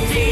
me.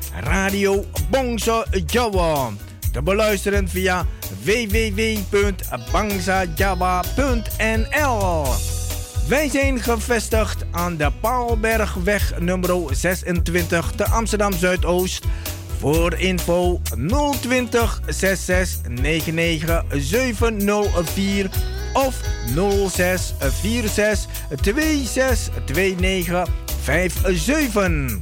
Radio Bongso Jawa. Te beluisteren via www.bangsajawa.nl. Wij zijn gevestigd aan de Paalbergweg nummer 26 te Amsterdam Zuidoost. Voor info 020 66 99 704 of 06 46 26 29 57.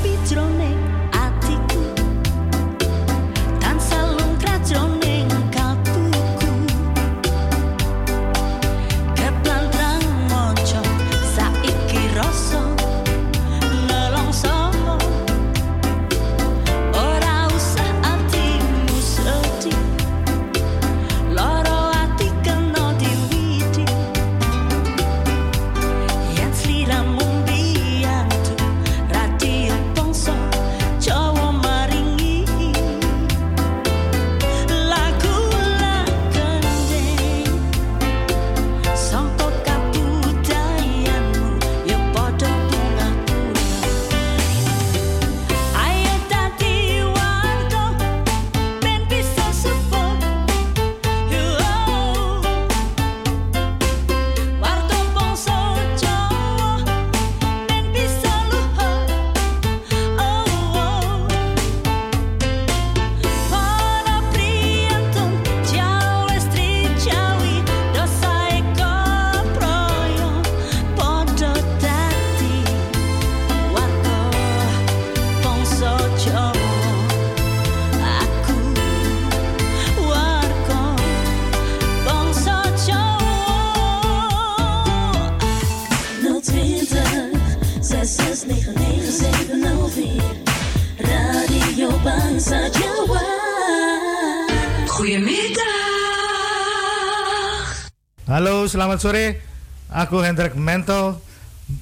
Selamat sore. Aku Hendrik Mento.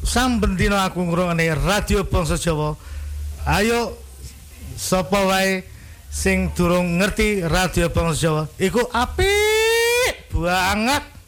Sam bendino aku ngrungokne Radio Bangsa Jawa. Ayo sapa wae sing durung ngerti Radio Bangsa Jawa iku apik banget.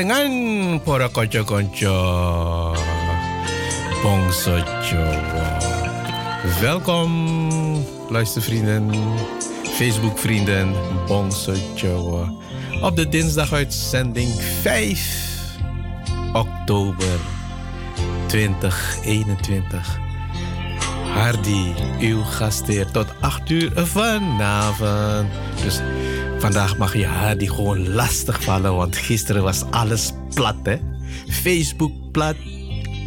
Barengan para kanca-kanca bangsa Jawa. Welkom luistervrienden, Facebook-vrienden Jawa. Op de dinsdaguitzending 5 oktober 2021. Hardy, uw gastheer tot 8 uur vanavond. Dus Vandaag mag je haar die gewoon lastig vallen, want gisteren was alles plat, hè? Facebook plat,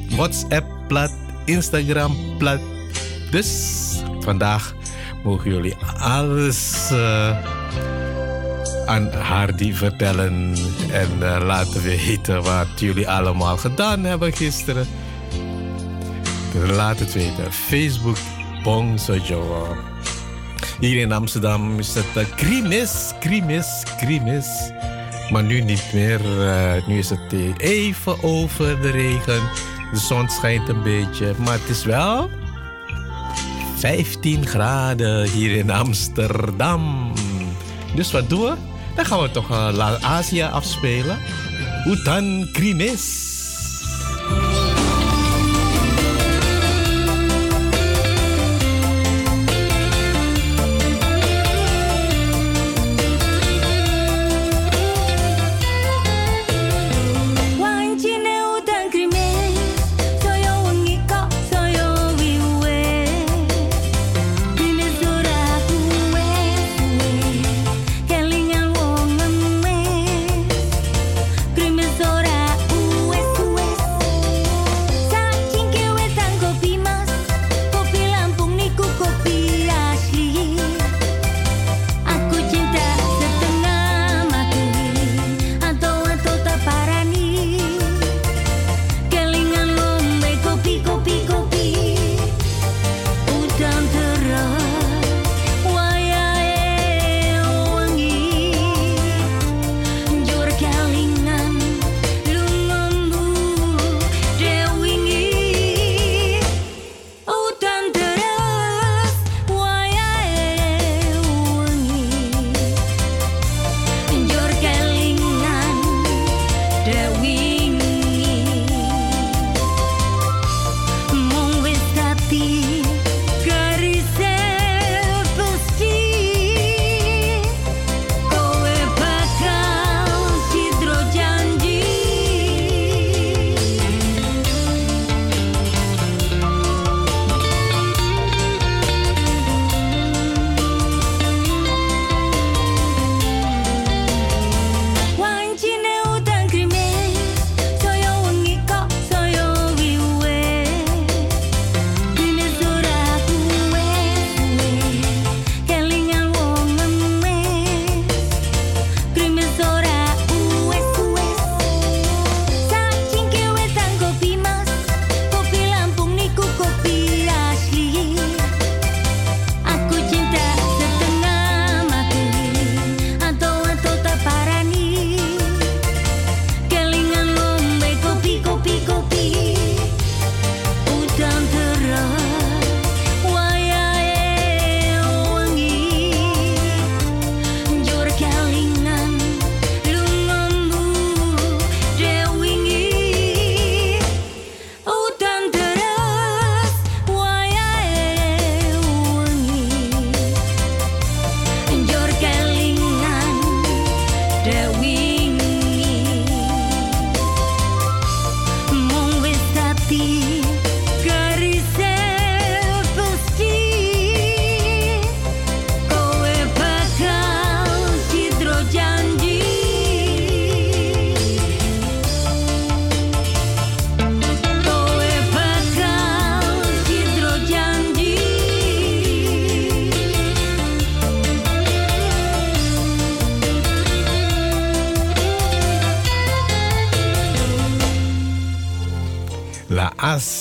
WhatsApp plat, Instagram plat. Dus vandaag mogen jullie alles uh, aan Hardy vertellen en uh, laten weten wat jullie allemaal gedaan hebben gisteren. Laat het weten. Facebook Bong Sojo. Hier in Amsterdam is het uh, krimis, krimis, krimis. Maar nu niet meer. Uh, nu is het even over de regen. De zon schijnt een beetje. Maar het is wel 15 graden hier in Amsterdam. Dus wat doen we? Dan gaan we toch uh, Azië afspelen. Hoe dan krimis?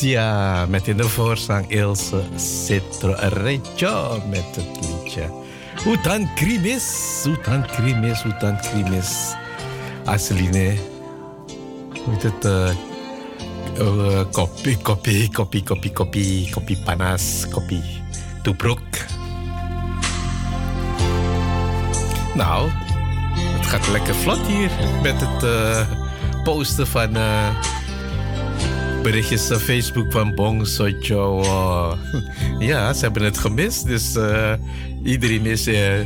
Asia met in de voorzang Ilse Citro Reggio met het liedje. Hutan Krimis, Hutan Krimis, Hutan Krimis. Aseline, hoe het? Uh, uh, kopi, kopi, kopi, kopi, kopi, kopi panas, kopi toebrok. Nou, het gaat lekker vlot hier met het uh, posten van berichtjes op Facebook van Bong Sojo. Uh, ja, ze hebben het gemist. Dus uh, iedereen is uh,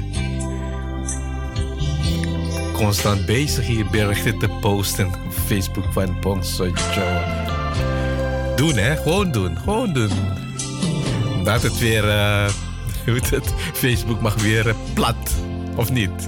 constant bezig hier berichten te posten op Facebook van Bong Sojo. Doen hè, gewoon doen, gewoon doen. Dat het weer, hoe het, Facebook mag weer plat, of niet?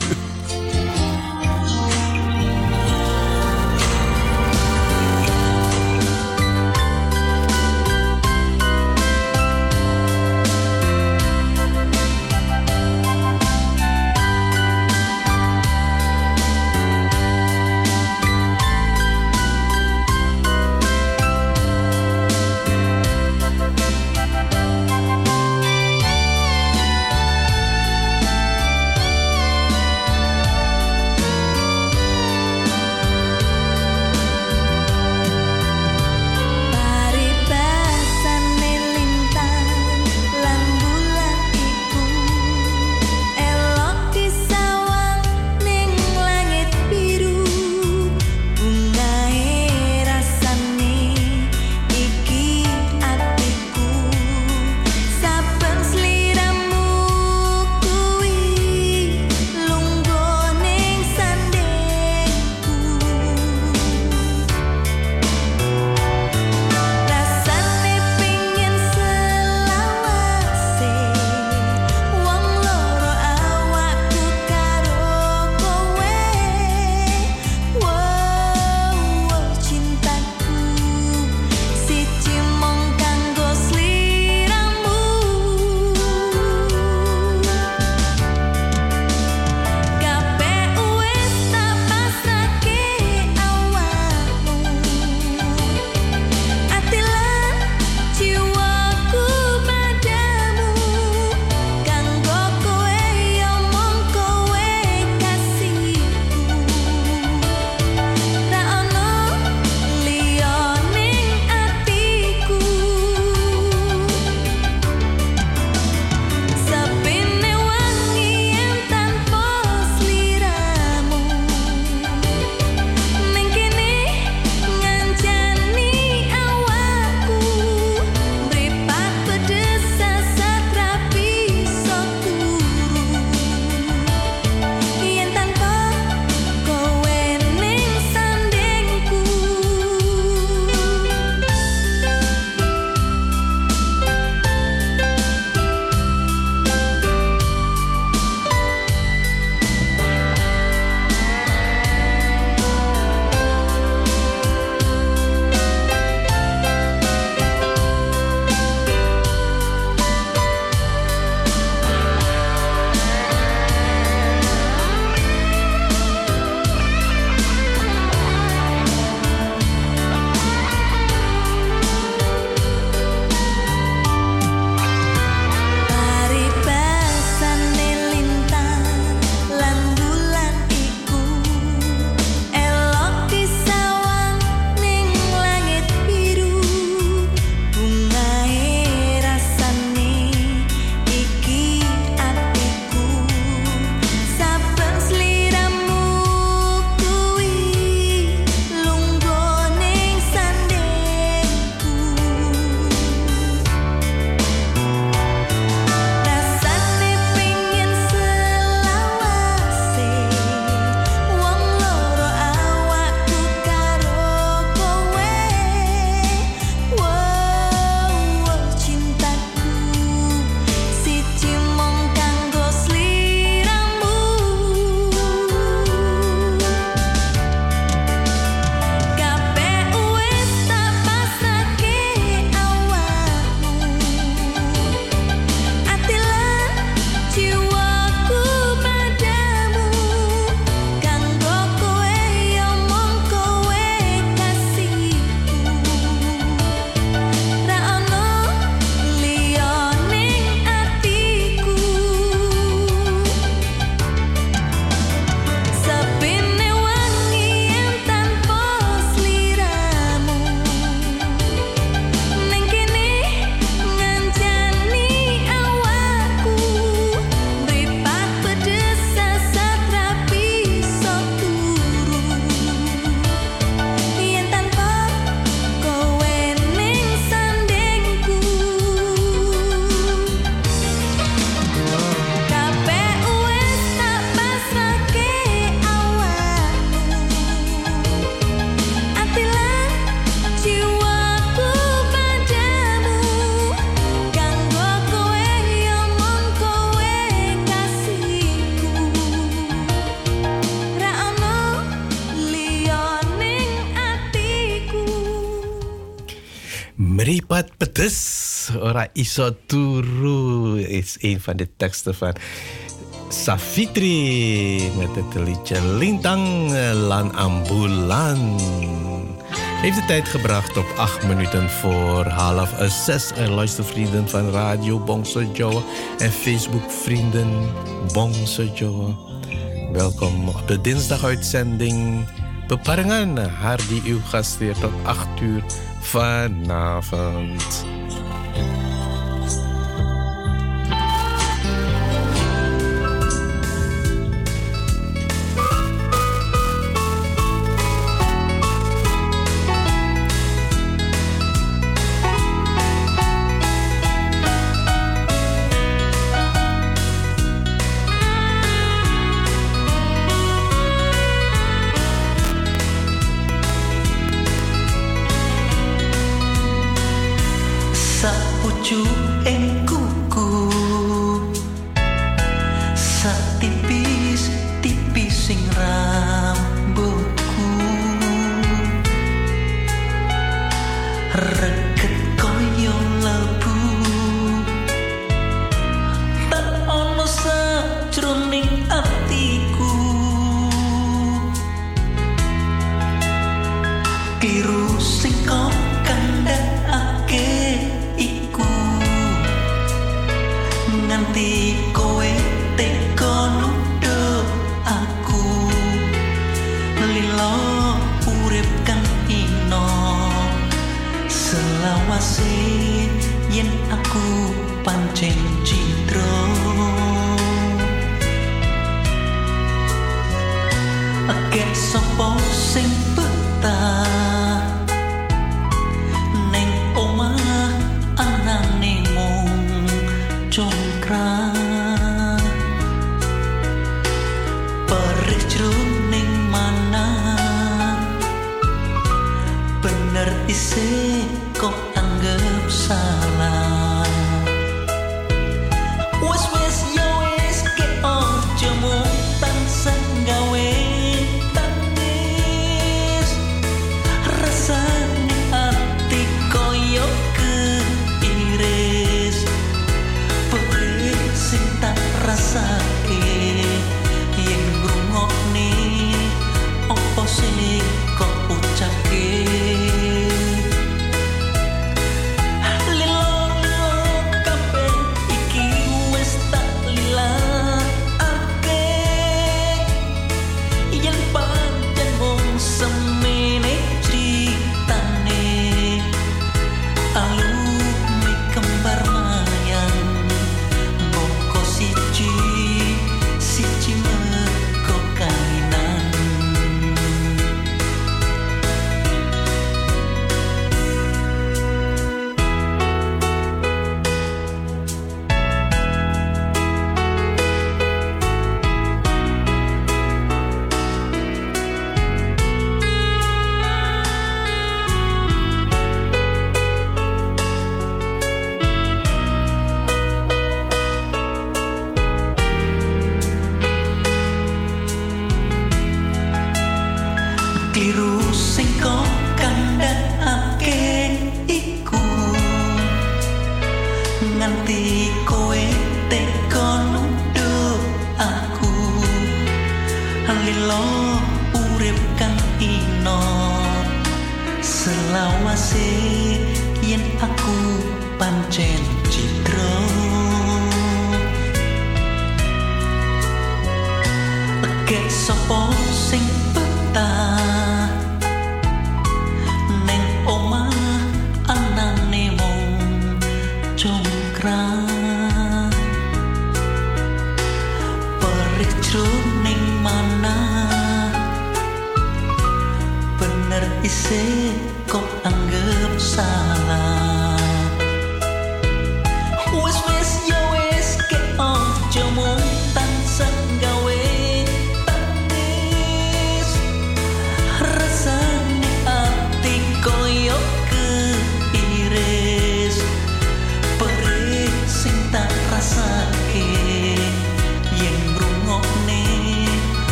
Pedes, ora iso turu is een van de teksten van Safitri met het liedje Lintang Lan Ambulan. Heeft de tijd gebracht op 8 minuten voor half zes. En luistervrienden van Radio Bongso Joe en Facebook vrienden Bongso Joe. Welkom op de dinsdaguitzending. Beparengan, Hardy uw gastheer tot 8 uur vanavond.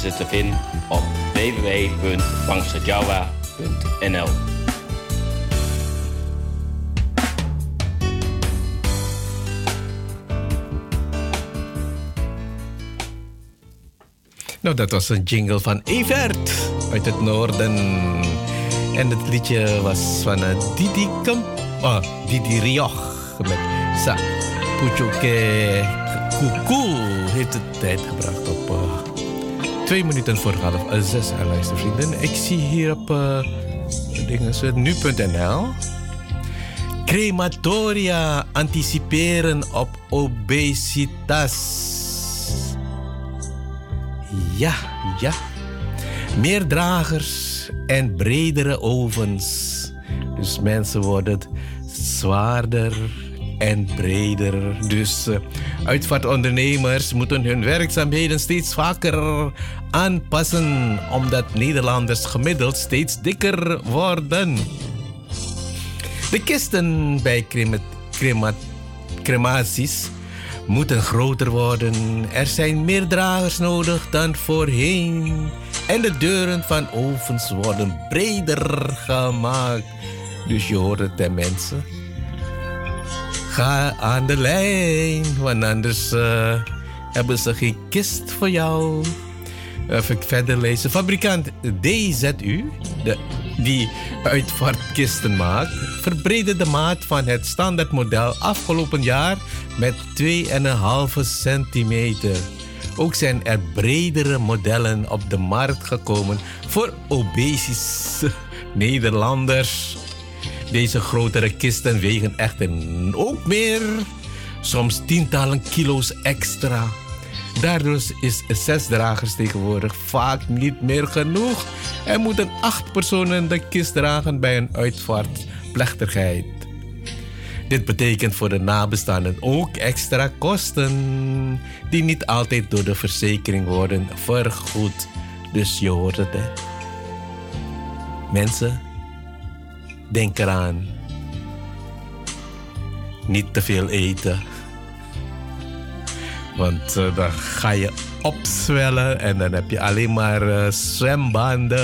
Ze te vinden op www.bangsajawa.nl. Nou, dat was een jingle van Evert uit het noorden. En het liedje was van uh, Didi Kamp, oh, Didi Rioch met Sa Puchoke Kuku heeft het tijd gebracht op uh, twee minuten voor half uh, zes. En luistervrienden, ik zie hier op uh, nu.nl crematoria anticiperen op obesitas. Ja, ja. Meer dragers en bredere ovens. Dus mensen worden zwaarder en breder. Dus uh, uitvaartondernemers moeten hun werkzaamheden steeds vaker aanpassen, omdat Nederlanders gemiddeld steeds dikker worden. De kisten bij cremat cremat crematies moeten groter worden. Er zijn meer dragers nodig dan voorheen. En de deuren van ovens worden breder gemaakt. Dus je hoort het, hè, mensen. Ga aan de lijn, want anders uh, hebben ze geen kist voor jou. Even verder lezen. Fabrikant DZU, de, die uitvaartkisten maakt, verbreedde de maat van het standaardmodel afgelopen jaar met 2,5 centimeter. Ook zijn er bredere modellen op de markt gekomen voor obesische Nederlanders. Deze grotere kisten wegen echter ook meer, soms tientallen kilo's extra. Daardoor is zes dragers tegenwoordig vaak niet meer genoeg en moeten acht personen de kist dragen bij een uitvaartplechtigheid. Dit betekent voor de nabestaanden ook extra kosten die niet altijd door de verzekering worden vergoed. Dus je hoort het hè. Mensen, denk eraan. Niet te veel eten. Want uh, dan ga je opzwellen en dan heb je alleen maar uh, zwembanden.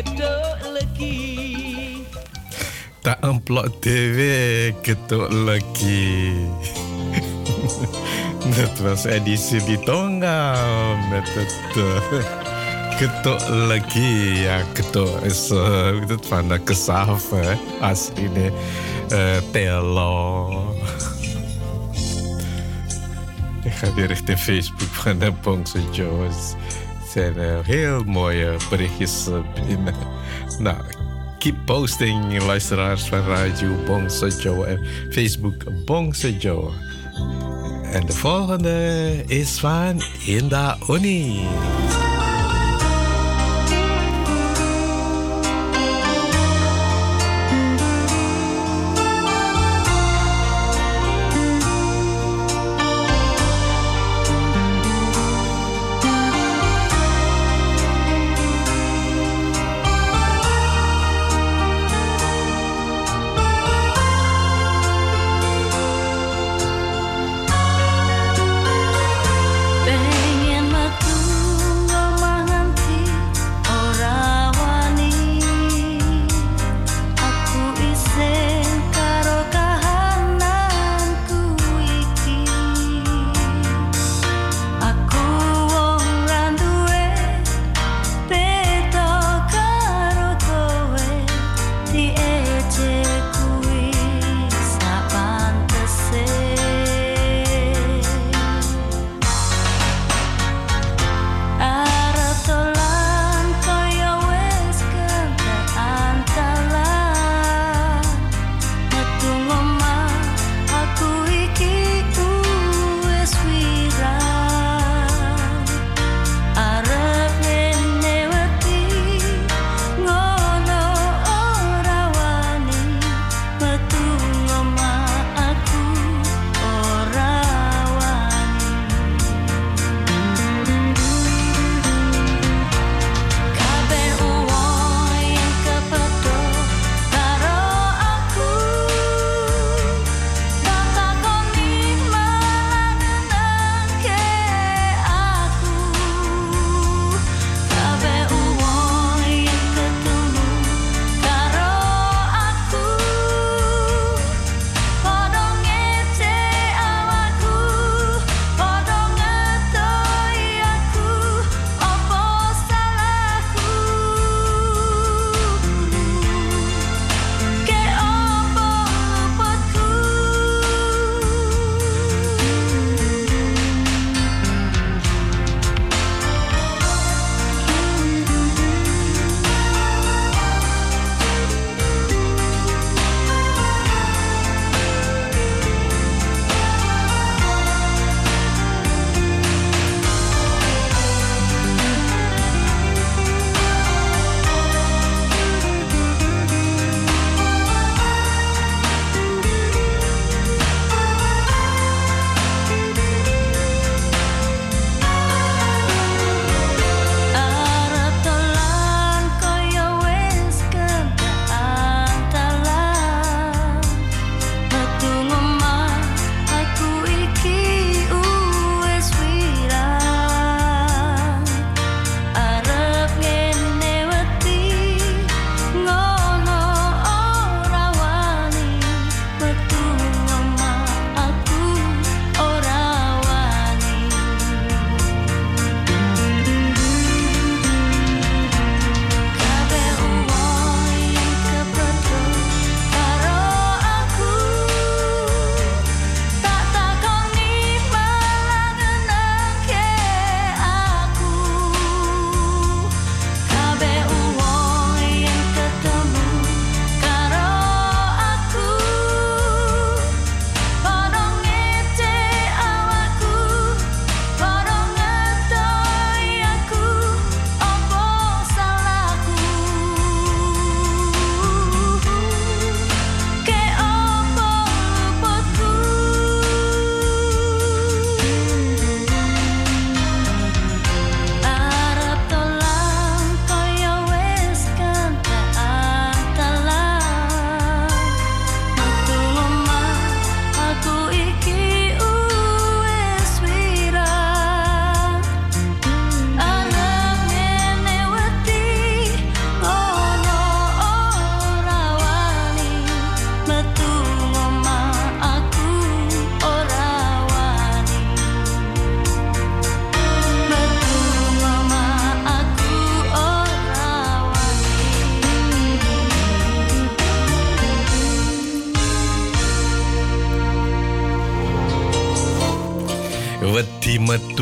Gedhok legi Tak emplok dewe ketuk lagi. Dat was edisi di Tonga met het uh, ketuk lagi. Ja, ketuk is uh, het van de kesave asline uh, telo. Ik ga weer richting Facebook van de Bongse Joes. Zijn uh, heel mooie berichtjes binnen. Nou, keep posting, luisteraars van Radio Bongse Joe en Facebook Bongse Joe. En de volgende is van Inda Oni.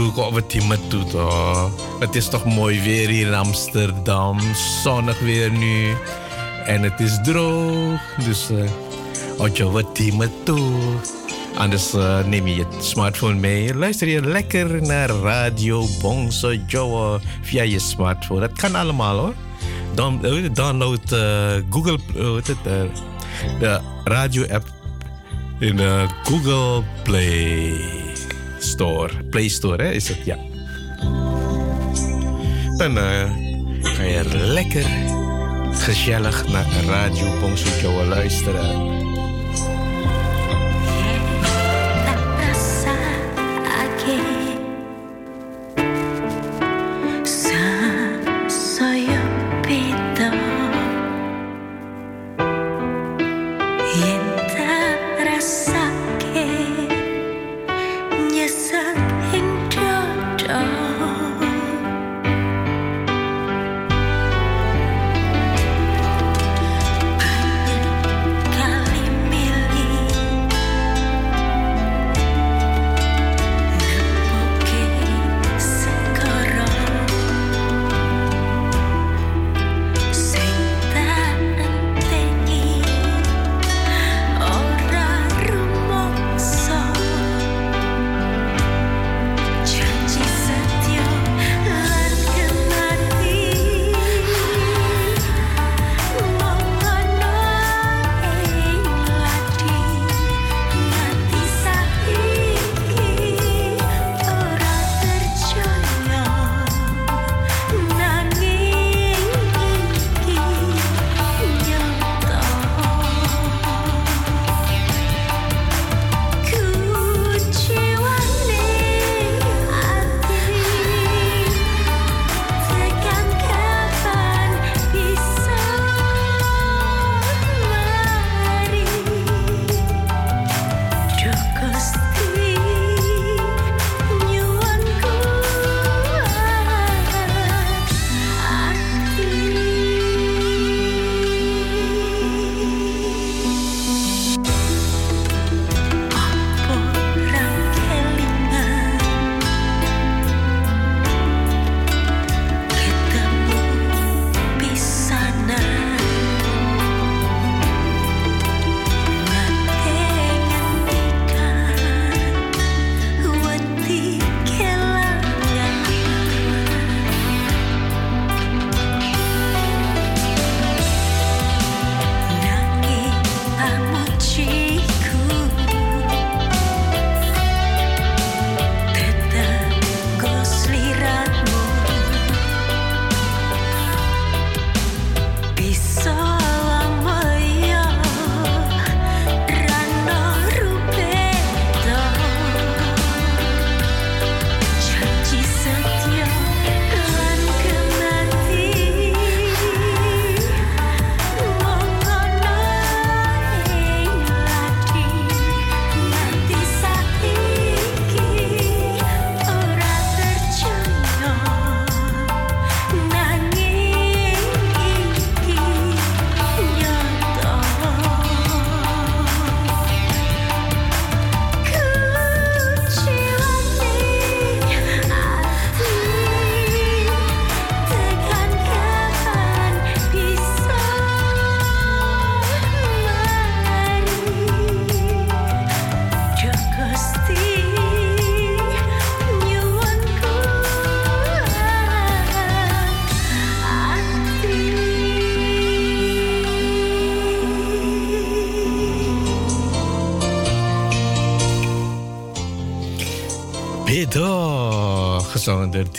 Die me toe, kok wat die me toe toch. Het is toch mooi weer hier in Amsterdam. Zonnig weer nu. En het is droog. Dus, uh, oh, wat die me toe. Anders uh, neem je je smartphone mee. Luister je lekker naar Radio Bongso Joe via je smartphone. Dat kan allemaal hoor. Down, uh, download uh, Google, de radio app in Google Play Play Store hè, is het, ja. Dan kan je lekker gezellig naar Radio Bongso Joe luisteren.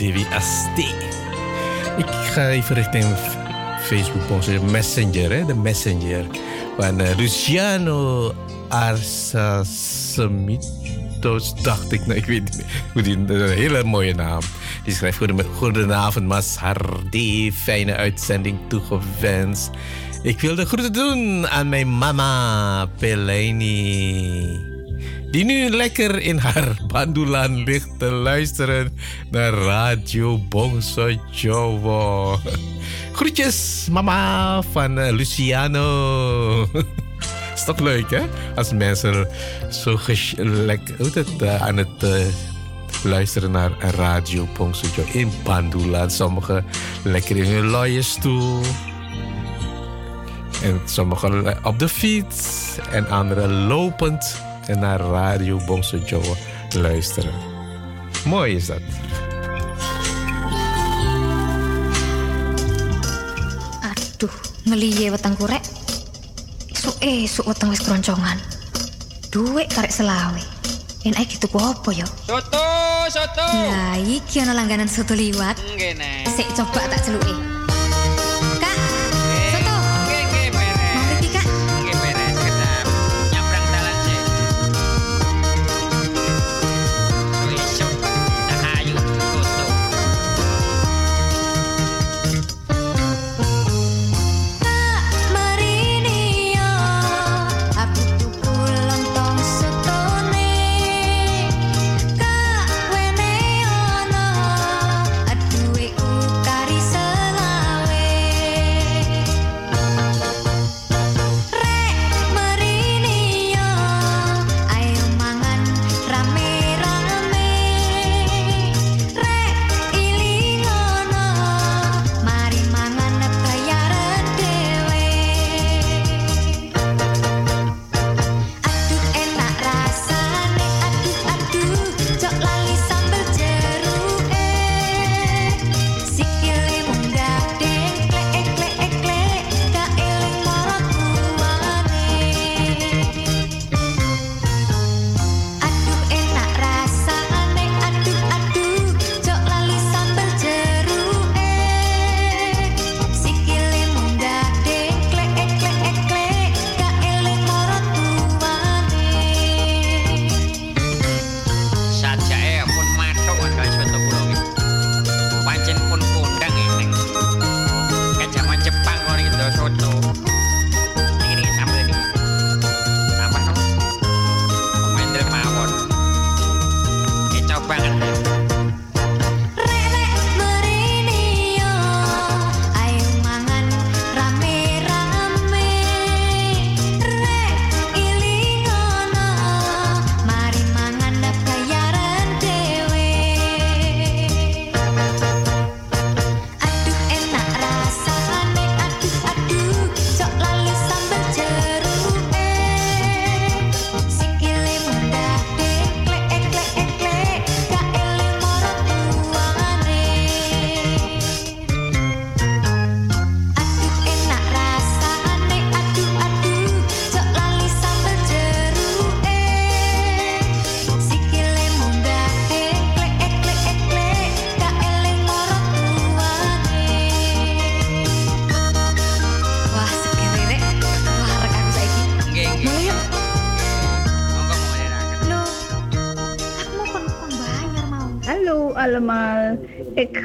Zonder TV ST. Ik ga even richting Facebook posten. Messenger, hè? de Messenger. Van uh, Luciano Arsasemitos, dacht ik. Nou, ik weet niet die, een hele mooie naam. Die schrijft: Goedenavond, Mas Hardy. Fijne uitzending toegewenst. Ik wil de groeten doen aan mijn mama, Peleni die nu lekker in haar bandulan ligt te luisteren naar Radio Bongso Jowo. Groetjes, mama van uh, Luciano. Is toch leuk, hè? Als mensen zo lekker uh, aan het uh, luisteren naar Radio Pongsojo in Pandula. Sommigen lekker in hun luie stoel. En sommigen op de fiets. En anderen lopend en naar Radio Bongsojo luisteren. Mooi is dat. Ngeliye weteng kurek. Esuk-esuk weteng wis keroncongan. Duit karek selawe. Enak gitu apa ya? Soto, soto. Lah iki ana langganan soto liwat. Ngene. Sik coba tak celuki.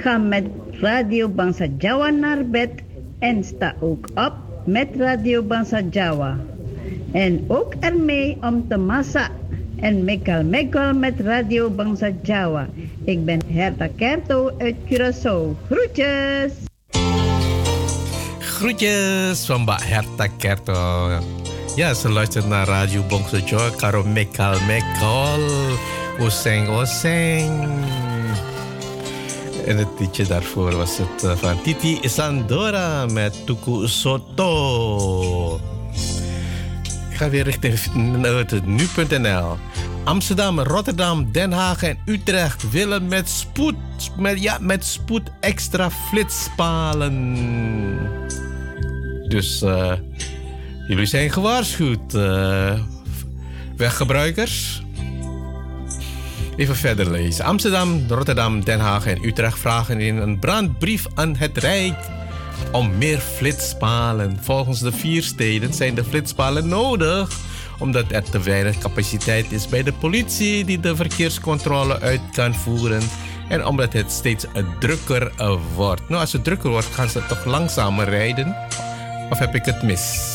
Ga met Radio Bangsa Jawa naar bed en sta ook op met Radio Bangsa Jawa. En ook ermee om te massa en mekal mekal met Radio Bangsa Jawa. Ik ben Herta Kerto uit Curaçao. Groetjes! Groetjes van Mbak Herta Kerto. Ja, ze luistert naar Radio Bongsojo, Karo Mekal Mekal, Oseng Oseng. En het liedje daarvoor was het eh, van Titi Sandora met Tuku Soto. Ik ga weer richting nu.nl. Amsterdam, Rotterdam, Den Haag en Utrecht willen met spoed, met, ja, met spoed extra flitspalen. Dus eh, jullie zijn gewaarschuwd, eh, weggebruikers. Even verder lezen. Amsterdam, Rotterdam, Den Haag en Utrecht vragen in een brandbrief aan het Rijk om meer flitspalen. Volgens de vier steden zijn de flitspalen nodig omdat er te weinig capaciteit is bij de politie die de verkeerscontrole uit kan voeren en omdat het steeds drukker eh, wordt. Nou, als het drukker wordt, gaan ze toch langzamer rijden? Of heb ik het mis?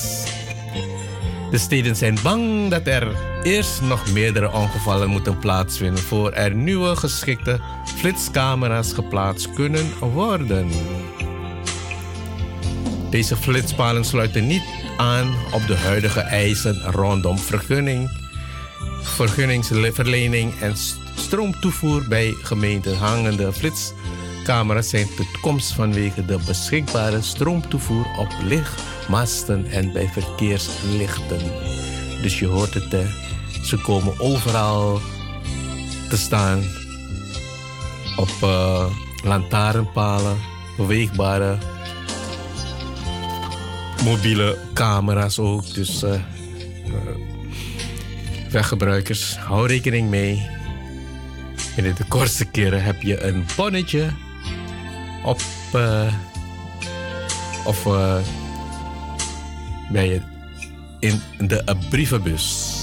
De steden zijn bang dat er eerst nog meerdere ongevallen moeten plaatsvinden voor er nieuwe geschikte flitscamera's geplaatst kunnen worden. Deze flitspalen sluiten niet aan op de huidige eisen rondom vergunning, vergunningsverlening en st- stroomtoevoer bij gemeenten hangende flitscamera's zijn tot komst vanwege de beschikbare stroomtoevoer op lichtmasten en bij verkeerslichten. Dus je hoort het, hè. ze komen overal te staan op uh, lantaarnpalen, beweegbare mobiele camera's ook. Dus uh, weggebruikers, hou rekening mee. In de kortste keren heb je een bonnetje op uh, of uh, bij je in de brievenbus.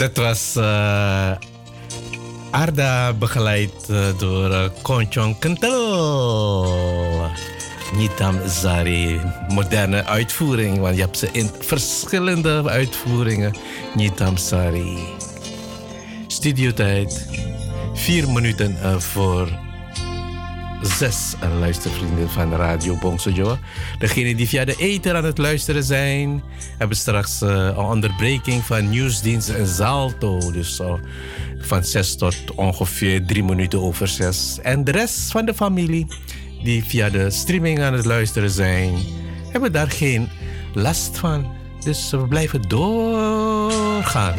Dat was uh, Arda begeleid uh, door uh, Conchon Kentel. Nitam Zari, moderne uitvoering, want je hebt ze in verschillende uitvoeringen. Nitam Zari. Studiotijd, vier minuten voor zes luistervrienden van Radio Bongsojo. Degenen die via de ether aan het luisteren zijn, hebben straks uh, een onderbreking van nieuwsdienst en Zalto. Dus uh, van zes tot ongeveer drie minuten over zes. En de rest van de familie die via de streaming aan het luisteren zijn, hebben daar geen last van. Dus we blijven doorgaan.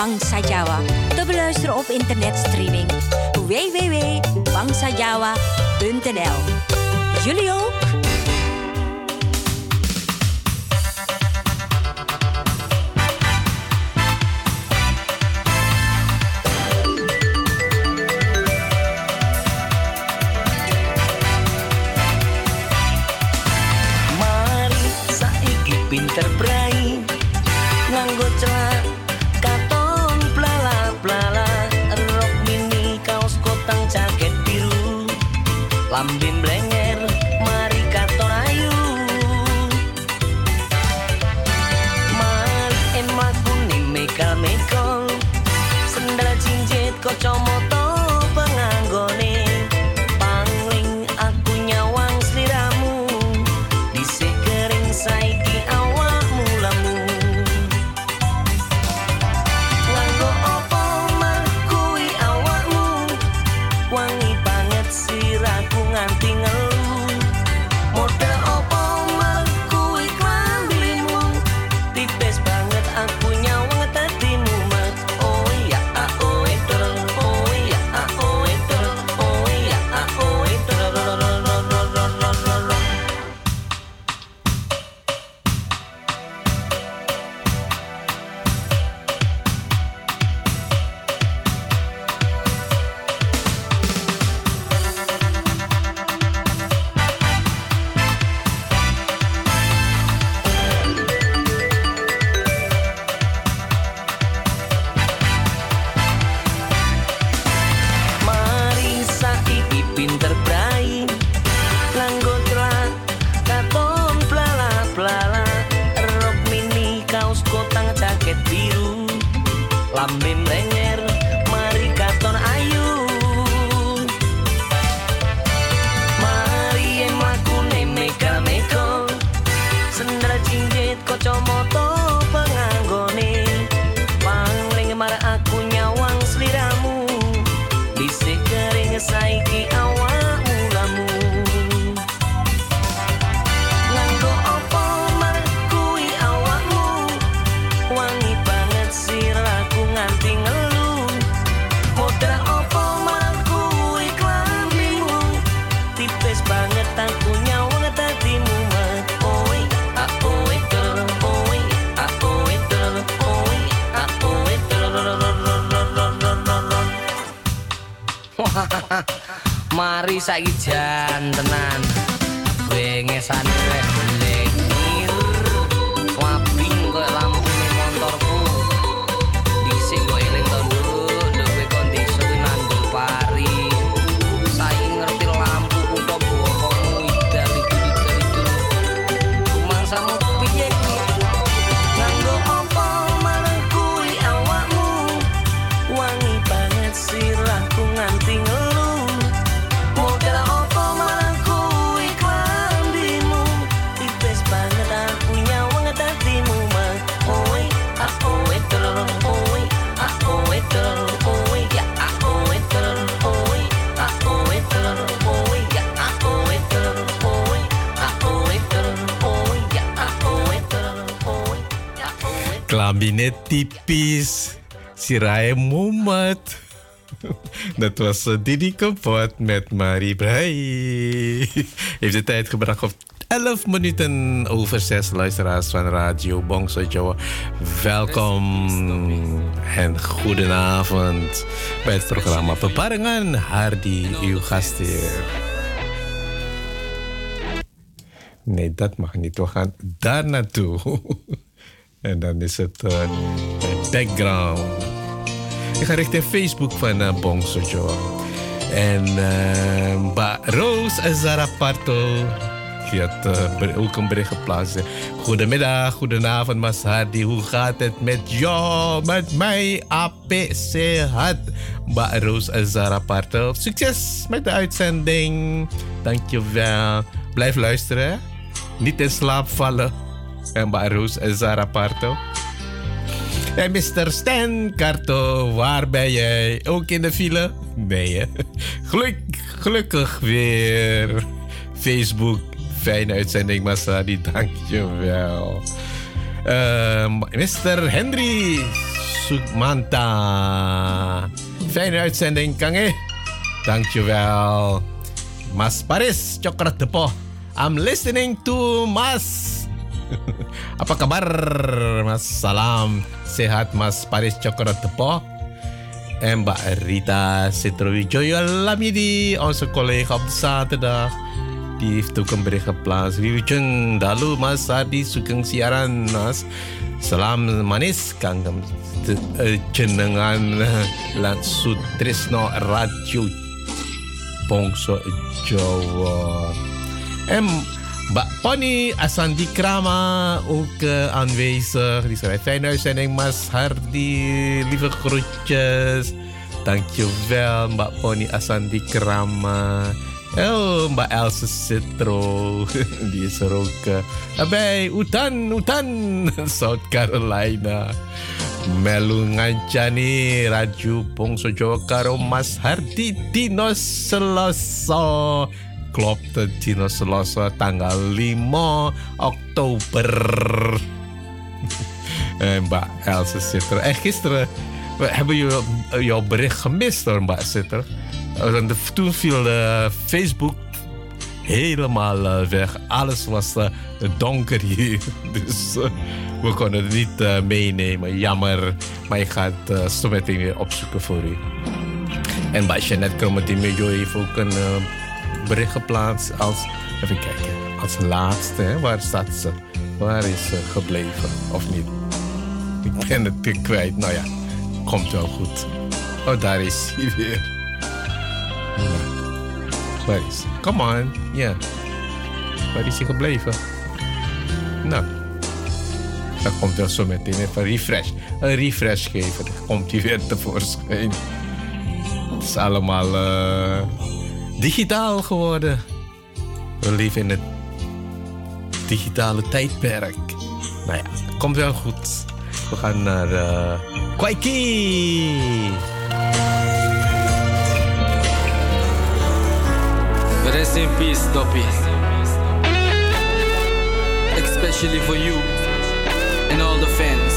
Bangsa Jawa. Te beluisteren op internetstreaming jan tenan wingesane wis oi Klambinet typisch. Sirae Mohammed. Dat was eh, Didi Kapot met Marie Brei. Heeft de tijd gebracht op 11 minuten over 6 luisteraars van Radio Bongso Joe. Welkom en goedenavond bij het programma Beparingen. Hardy, uw gastheer. Nee, dat mag niet. We gaan daar naartoe. En dan is het eh, background. Ik ga richting Facebook van uh, Bong Sojo. En uh, Ba Roos Zaraparto. Die had uh, ook een bericht geplaatst. Goedemiddag, goedenavond, Mas Hardy. Hoe gaat het met jou? Met mij, APC had. Ba Roos Zaraparto. Succes met de uitzending. Dankjewel. Blijf luisteren. Niet in slaap vallen. En Ba Roos Zaraparto. En Mr. Stan Karto, waar ben jij? Ook in de file? Nee? Geluk, gelukkig weer. Facebook, fijne uitzending, Masadi, dankjewel. Uh, Mr. Henry Sukmanta, fijne uitzending, Kange. Dankjewel. Mas Paris, Cokrat Depo. I'm listening to Mas. Apa kabar Mas? Salam sehat Mas Paris Cokrat Depo. En Mbak Rita Citrowijoyo Lamidi, onze collega op zaterdag. Die heeft ook een bericht dalu Mas Adi sugeng siaran Mas. Salam manis kang jenengan lan Sutrisno Radio Bongso Jawa. En Mbak Pony Asandi Krama ook eh, aanwezig. Die schrijft fijne uitzending, Mas Hardy. Lieve groetjes. Dankjewel, Mbak Pony Asandi Krama. Oh, Mbak Else Citro. Die is er ook eh, bij. Utan, Utan, South Carolina. Melu ngancani Raju Bongso Jawa karo Mas Hardi Dino Seloso. Klopt, Dino Seloso tanggal 5 Oktober. En Mbak Else Sitter. En gisteren we hebben je, jouw bericht gemist hoor, Mbak Sitter. Eh, Toen viel eh, Facebook helemaal eh, weg. Alles was eh, donker hier. Dus eh, we konden het niet eh, meenemen. Jammer. Maar ik ga het zo meteen weer opzoeken voor u. En bij Jeanette Kromotimio heeft ook een eh, bericht geplaatst als... Even kijken. Als laatste. Hè? Waar staat ze? Waar is ze gebleven? Of niet? Ik ben het weer kwijt. Nou ja, komt wel goed. Oh, daar is hij weer. Waar is hij? Come on. Ja. Waar is hij gebleven? Nou. Dan komt hij zo meteen even refresh. Een refresh geven. Komt hij weer tevoorschijn. Het is allemaal eh, digitaal geworden. We leven in het digitale tijdperk. Nou ja, komt wel goed. We gaan naar uh, Kwaiki. Rest in peace, Doppy. Especially for you and all the fans.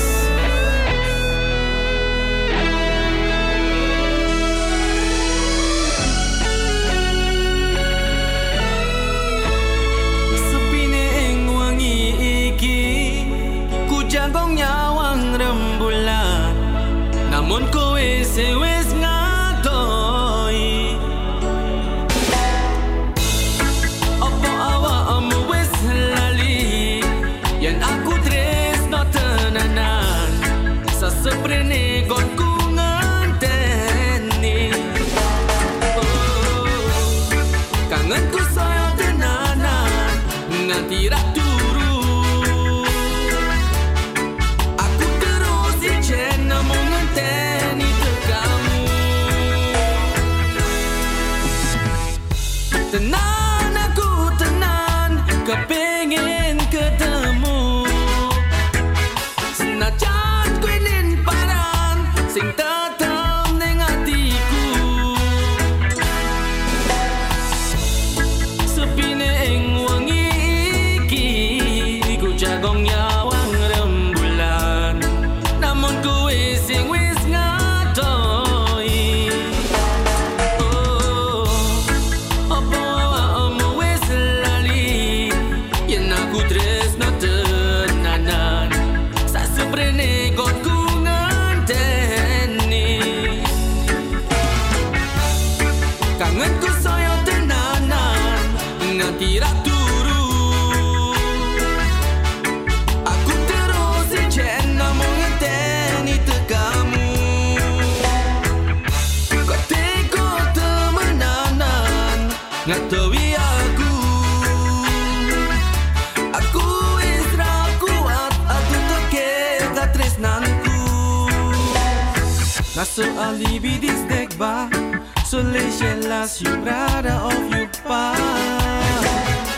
Las you brada of you pa.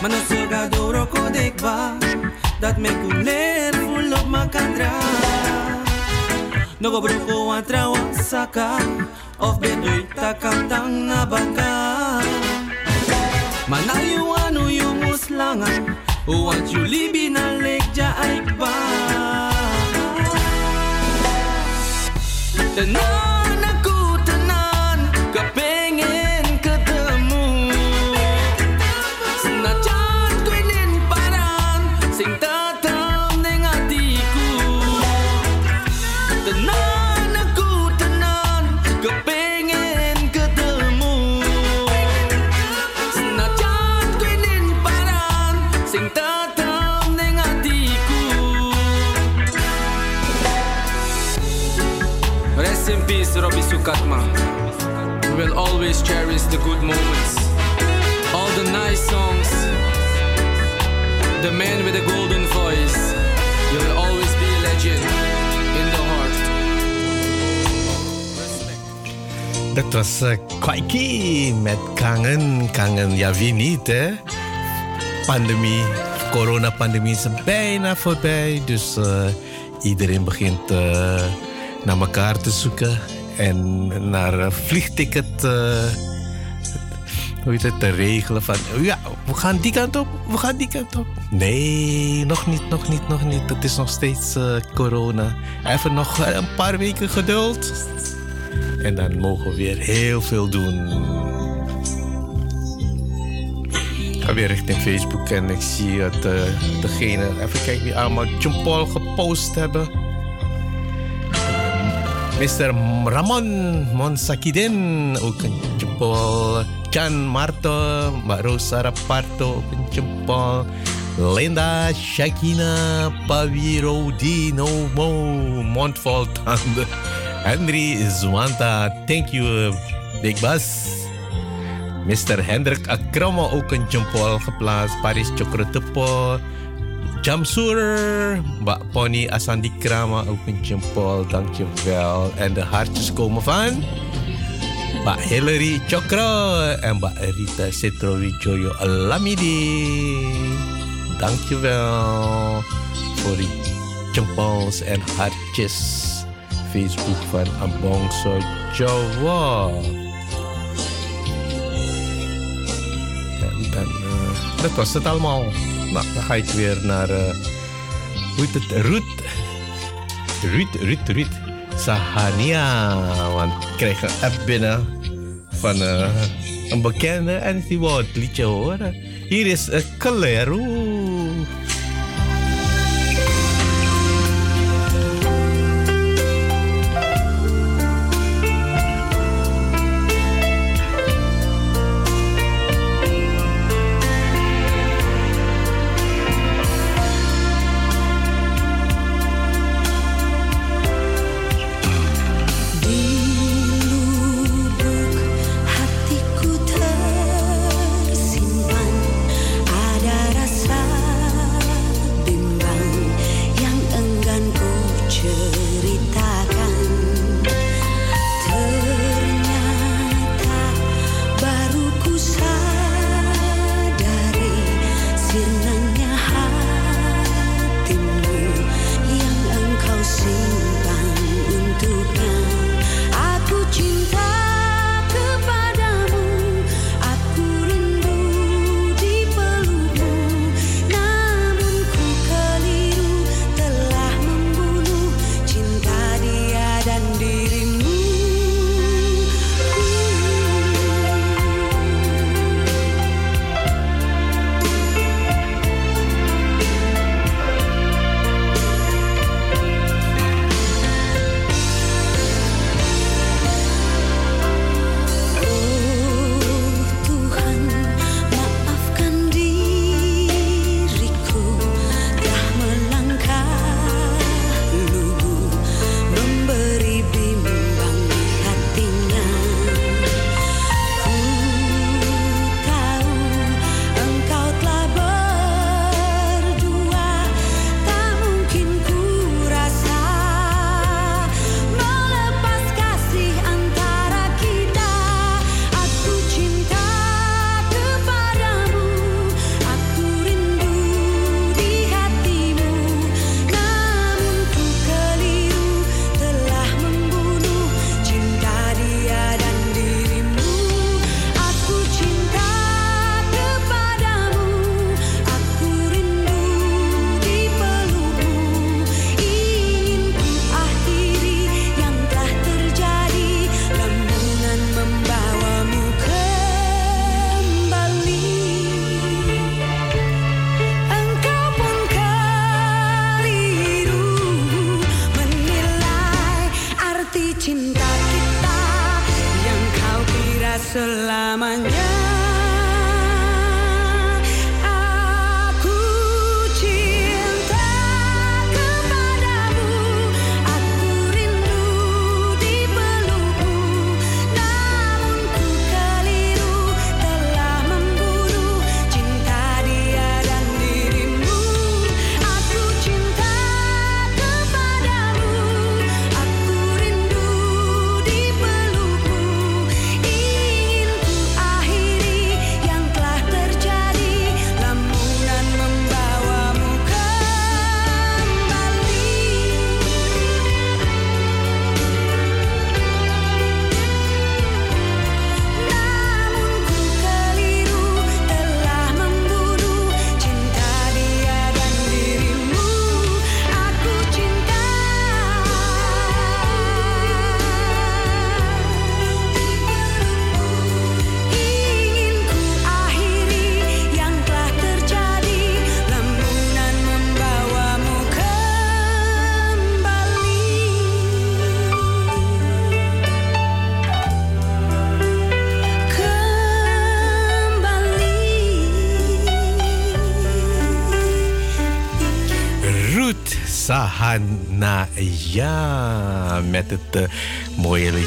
Mana soga doro ko dek ba. Dat me kuner full of makandra. Nogo bruko saka. Of bedoy takantang na baka Mana you anu you muslanga. Want you libi na Robbie Sukatma. We will always cherish the good moments, all the nice songs. The man with the golden voice. You will always be a legend in the heart. Dat was uh, Kwaiki met Kangen. Kangen, ja wie niet hè? Pandemie, coronapandemie is bijna voorbij. Dus eh, iedereen begint eh, naar elkaar te zoeken. En naar een vliegticket eh, hoe het, te regelen. Van ja, we gaan die kant op, we gaan die kant op. Nee, nog niet, nog niet, nog niet. Het is nog steeds eh, corona. Even nog een paar weken geduld. En dan mogen we weer heel veel doen. Ik ga weer richting Facebook en ik zie dat uh, degene, even kijken wie allemaal John gepost hebben. Mr. Ramon Monsakiden, ook een Paul. Jan Marto, Mbak Rosa Raparto, ook een Paul. Linda Shakina Paviro Dino Mo Montfort Henry Zwanta, thank you, Big Bus. Mr. Hendrik Akromo, ook een jumpol geplaatst. Paris Chokrotepo. Jamsur, Mbak Pony Asandi Krama, ook een jumpol, dankjewel. En de hartjes komen van... Mbak Hillary Chokro en Mbak Rita Setrowijoyo Alamidi. Dankjewel voor die jumpols en hartjes. Facebook van Ambongso Jawa. En dan, uh, dat was allemaal. Nou, dan ga ik weer naar, uh, hoe heet het, Ruud. Ruud, Ruud, Ruud. Sahania. Want ik kreeg een app binnen van uh, een bekende en die wou het liedje horen. Hier is uh.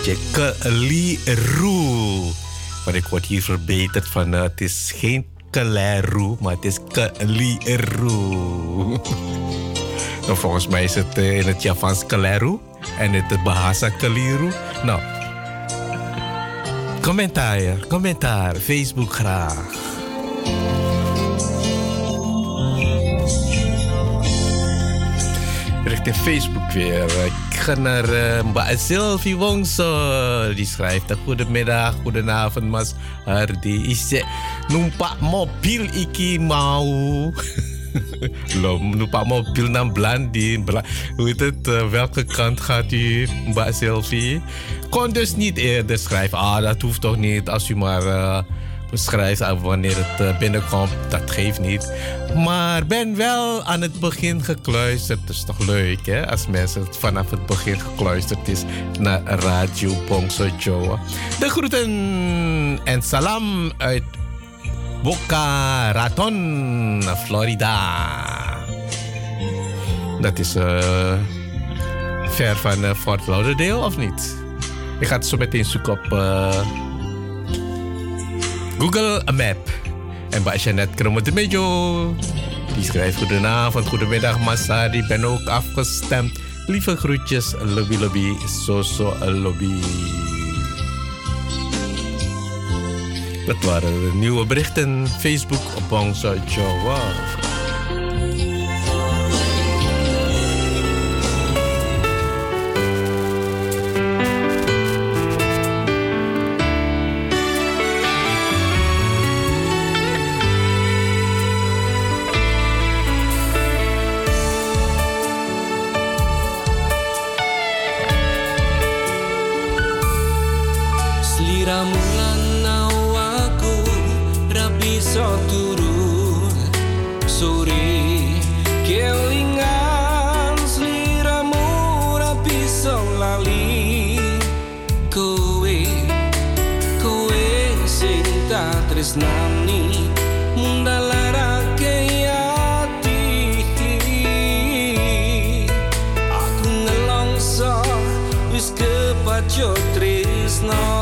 Liedje Keliru. Maar ik word hier verbeterd van eh, het is geen Keleru, maar het is Keliru. nou, volgens mij is het eh, in het Javans Keleru en in het Bahasa Keliru. Nou, commentaar, commentaar, Facebook graag. Richting Facebook weer. Ik ga naar uh, Mbak Wongso. Die schrijft: Goedemiddag, goedenavond, Mas Hardy. Ise numpak mobil iki mau. Lo, numpak mobil naar Blandi. Bla, hoe heet het? Uh, welke kant gaat u, Mbak? Kon dus niet eerder schrijven. Ah, dat hoeft toch niet als u maar. Uh, beschrijft wanneer het uh, binnenkomt, dat geeft niet. Maar ben wel aan het begin gekluisterd. Dat is toch leuk, hè? Als mensen vanaf het begin gekluisterd is naar Radio Bongso Joa. De groeten en salam uit Boca Raton, Florida. Dat is uh, ver van uh, Fort Lauderdale, of niet? Ik ga het zo meteen zoeken op... Google a Map. En bij Jeanette Kromme-de-Mejo. Die schrijft goedenavond, goedemiddag Massa. Die ben ook afgestemd. Lieve groetjes, lobby lobby, so so lobby. Dat waren de nieuwe berichten. Facebook op Jawa. Tresnani mundalarake ati aku ngelongso wis kepacut tresno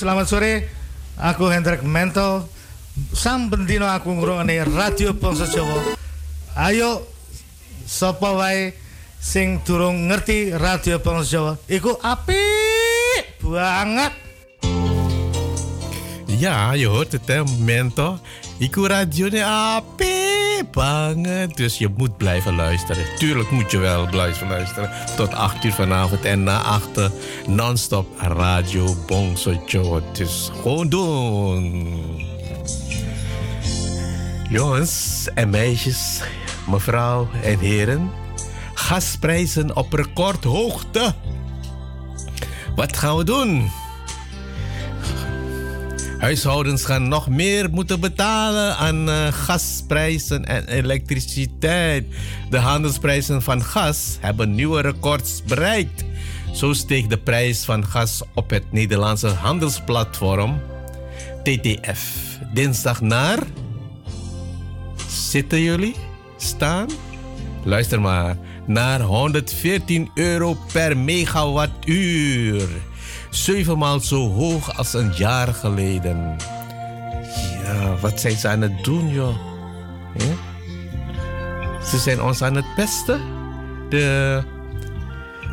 selamat sore. Aku Hendrik Mento. Sam bendino aku ngrungokne Radio Bangsa Jawa. Ayo sapa wae sing durung ngerti Radio Bangsa Jawa, iku apik banget. Hoort het hè, Mento. Iku radio ne Dus je moet blijven luisteren. Tuurlijk moet je wel blijven luisteren. Tot 8 uur vanavond en na 8 non-stop radio Bongso Joe. Dus gewoon doen. Jongens en meisjes, mevrouw en heren. Gasprijzen op recordhoogte. Wat gaan we doen? Huishoudens gaan nog meer moeten betalen aan uh, gasprijzen en elektriciteit. De handelsprijzen van gas hebben nieuwe records bereikt. Zo steeg de prijs van gas op het Nederlandse handelsplatform TTF dinsdag naar. Zitten jullie? Staan? Luister maar. Naar 114 euro per megawattuur zevenmaal zo hoog als een jaar geleden. Ja, wat zijn ze aan het doen, joh? Ze zijn ons aan het pesten. De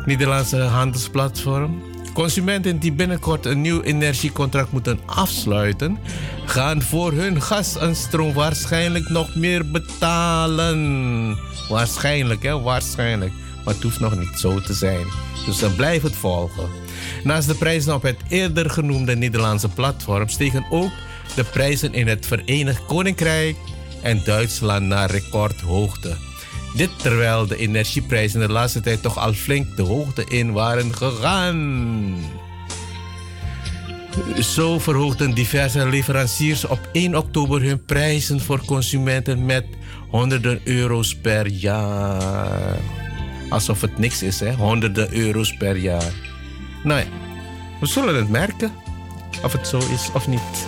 Nederlandse handelsplatform. Consumenten die binnenkort een nieuw energiecontract moeten afsluiten, gaan voor hun gas en stroom waarschijnlijk nog meer betalen. Waarschijnlijk, hè? Waarschijnlijk. Maar het hoeft nog niet zo te zijn. Dus dan blijf het volgen. Naast de prijzen op het eerder genoemde Nederlandse platform stegen ook de prijzen in het Verenigd Koninkrijk en Duitsland naar recordhoogte. Dit terwijl de energieprijzen de laatste tijd toch al flink de hoogte in waren gegaan. Zo verhoogden diverse leveranciers op 1 oktober hun prijzen voor consumenten met honderden euro's per jaar. Alsof het niks is, hè? Honderden euro's per jaar. Nou ja, we zullen het merken of het zo is of niet.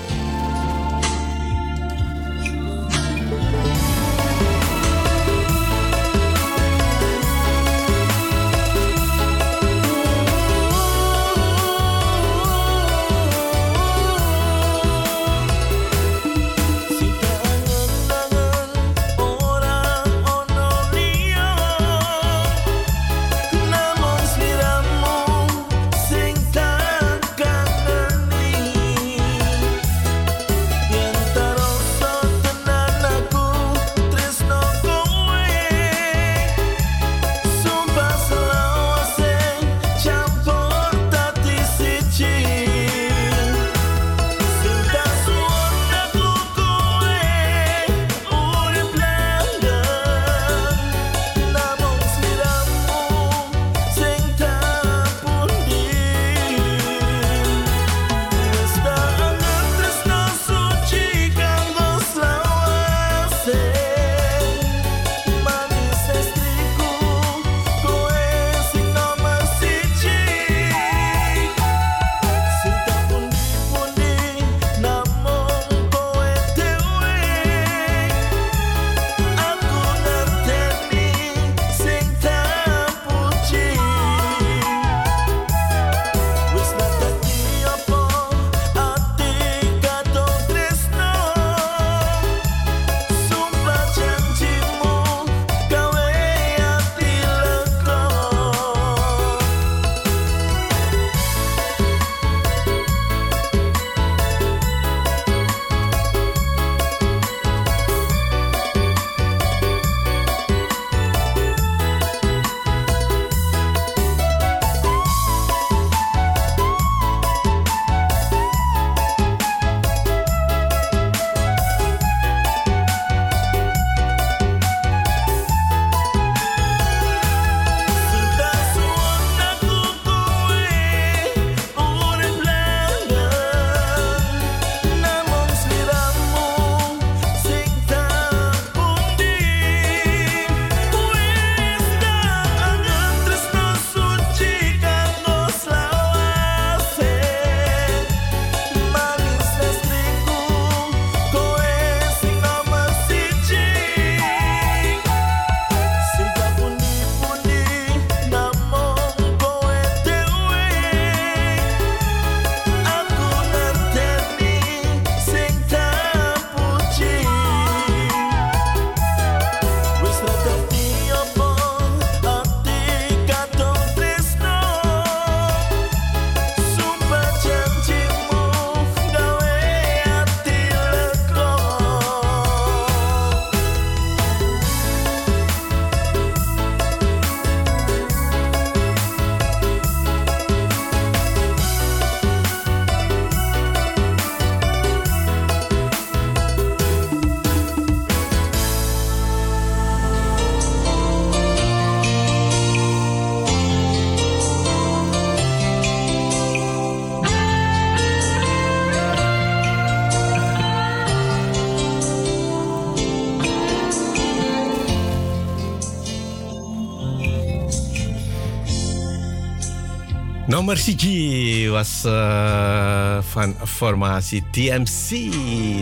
Nummer CG was eh, van formatie TMC.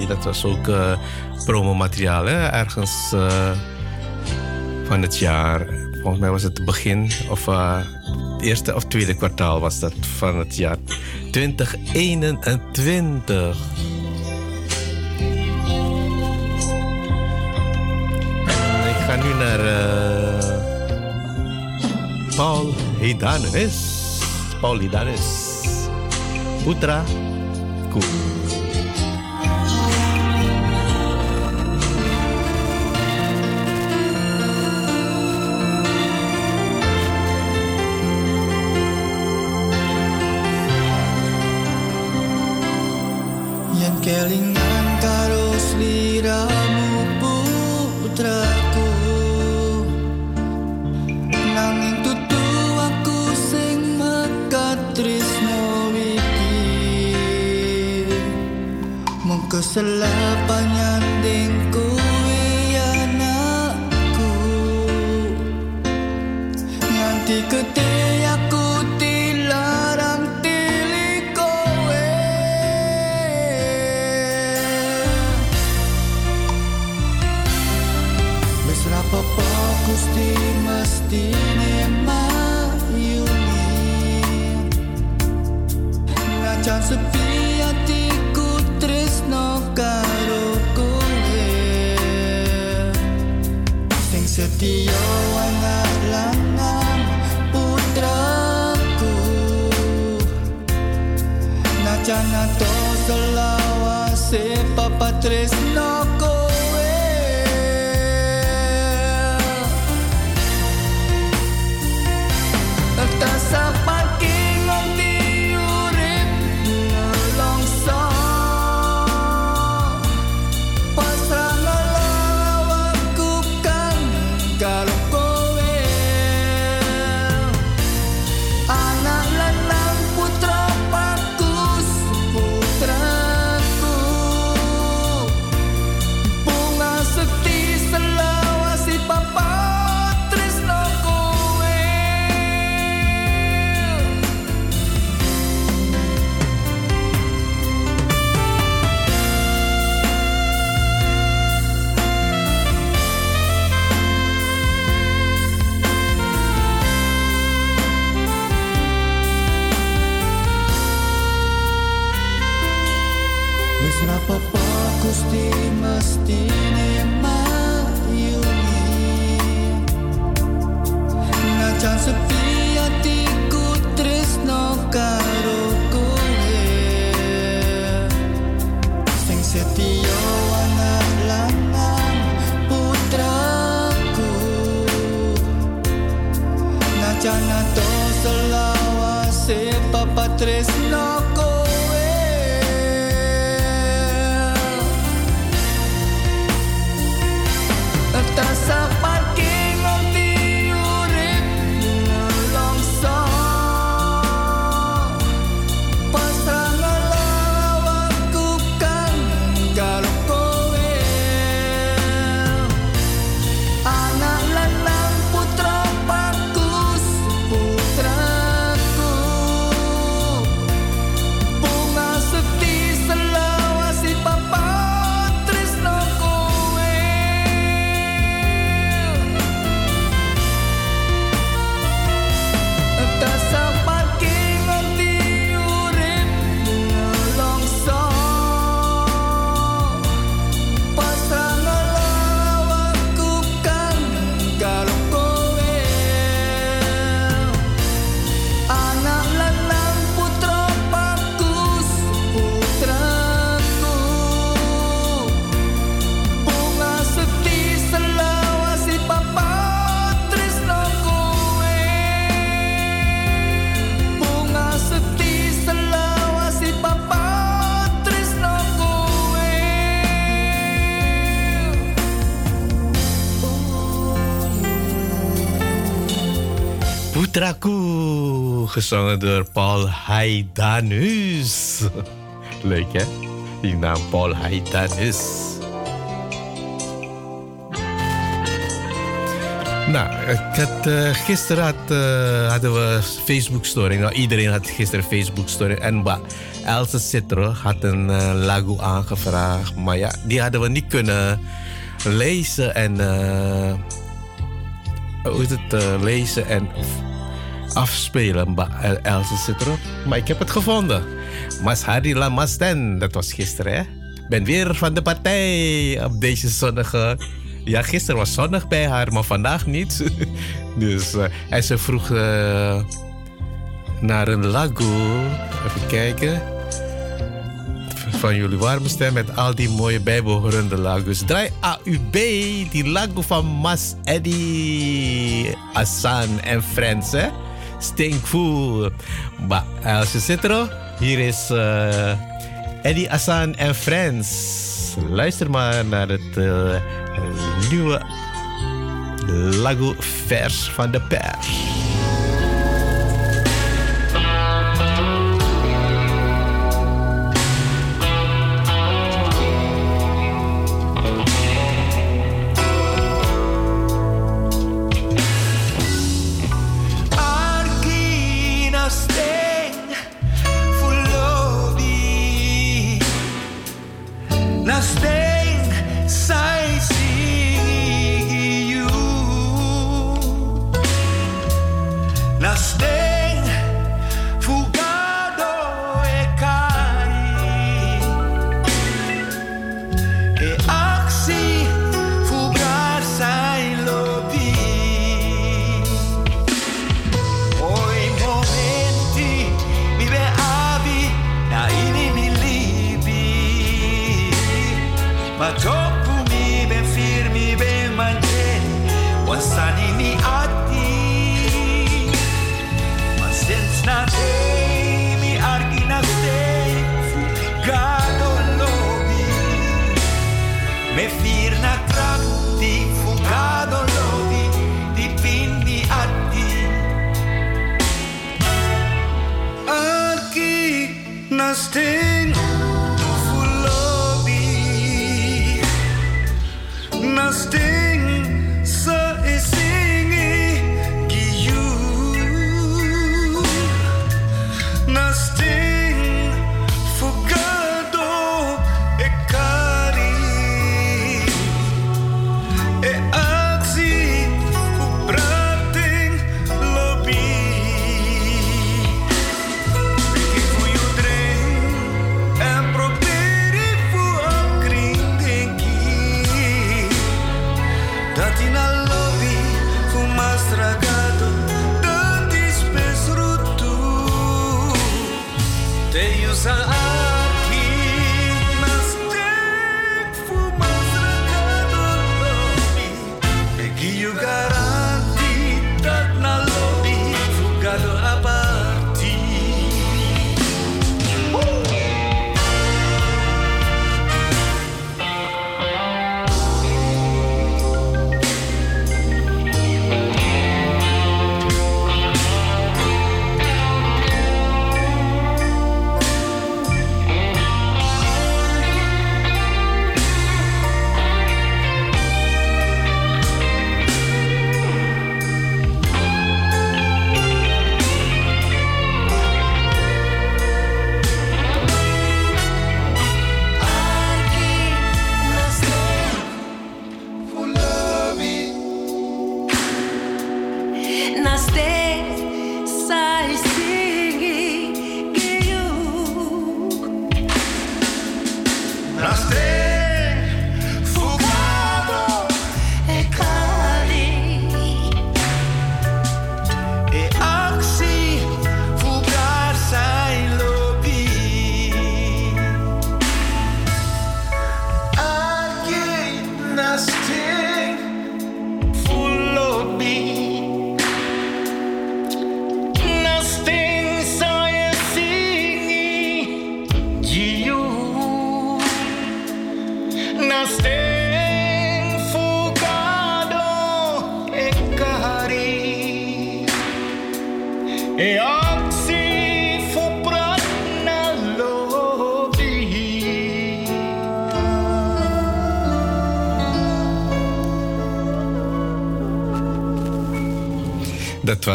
Dat was ook uh, promomateriaal, ergens eh, van het jaar. Volgens mij was het begin of het eerste of tweede kwartaal was dat van het jaar 2021. En ik ga nu naar Paul Hedanes. Paulidares Putraku. Yang keling. salah panyanding kuwi anakku. Nganti ketemu tres no. Paraku, gezongen door Paul Haidanus. Leuk hè, die naam Paul Haidanus. Nou, ik had, uh, gisteren eh, hadden we Facebook-story. Nou, iedereen had gisteren Facebook-story. En wat Else Citro had een uh, lagu aangevraagd. Maar ja, die hadden we niet kunnen lezen en hoe is het, lezen en afspelen, bah, El- Else Citro. Maar ik heb het gevonden. Mas Hari Lamasten, dat was gisteren, hè? Ben weer van de partij op deze zonnige... Ja, gisteren was zonnig bij haar, maar vandaag niet. dus, eh, en ze vroeg eh, naar een lago. Even kijken. Van jullie warme met al die mooie bijbehorende lagos. Draai AUB, die lago van Mas Eddie, Hassan en Friends, hè? Stinkfool. Maar als je zit er, hier is eh, Eddie Hassan en Friends. Luister maar naar het eh, nieuwe Lago vers van de pers.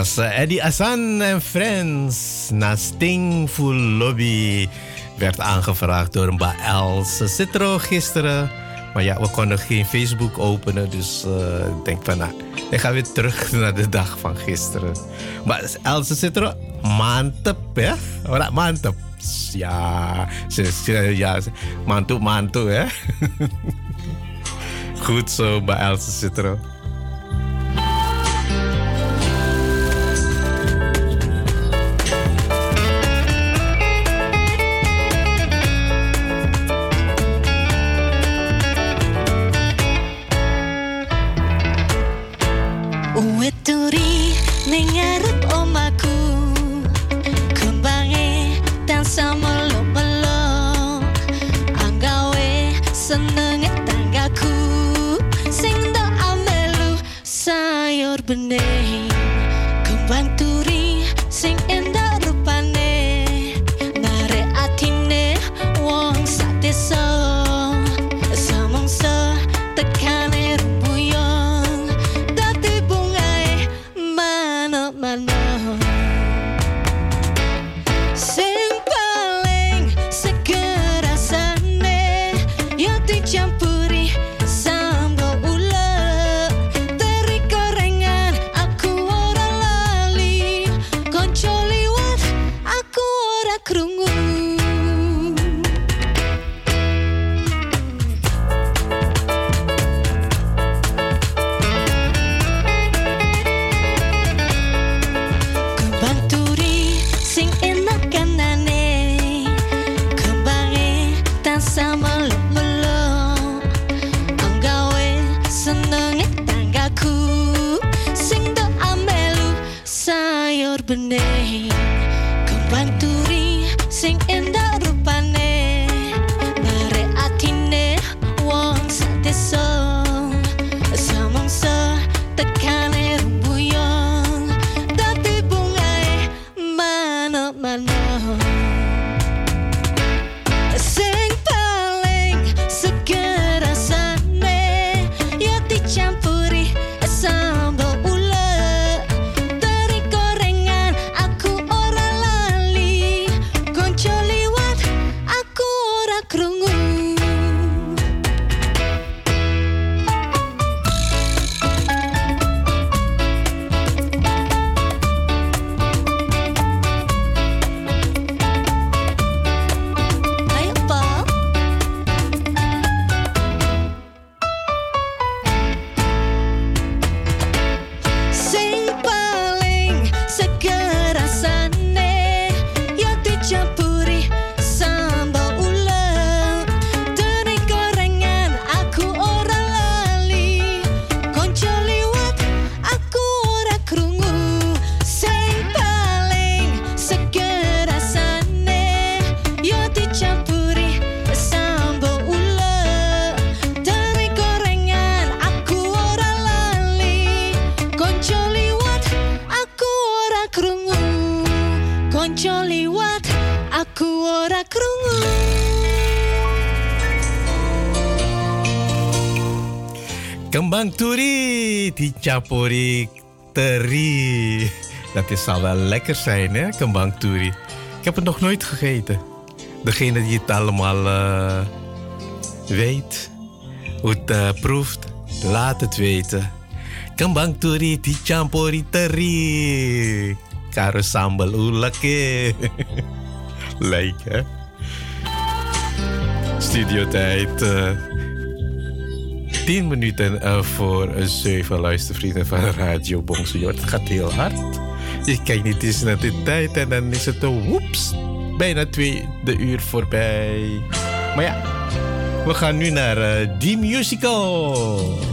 Was Eddie en Friends. Na Stingful Lobby werd aangevraagd door een Else Citro gisteren. Maar ja, we konden geen Facebook openen. Dus eh, ik denk van, nou, ik ga weer terug naar de dag van gisteren. Maar Else Citro, mantep hè? Ora mantep. Ja, ja, mantu mantu hè? Goed zo bij Citro. Kembang turi teri. Dat is, zal wel lekker zijn, hè? Kembang turi. Ik heb het nog nooit gegeten. Degene die het allemaal eh, weet, hoe het eh, proeft, laat het weten. Kembang turi dicampuri teri. Karo sambal ulake. Leuk, hè? Studiotijd. eh 10 minuten eh, voor 7 luistervrienden van Radio Bongsoort. Het gaat heel hard. Je kijkt niet eens naar de tijd en dan is het een woeps. Bijna twee de uur voorbij. Maar ja, we gaan nu naar eh die musical.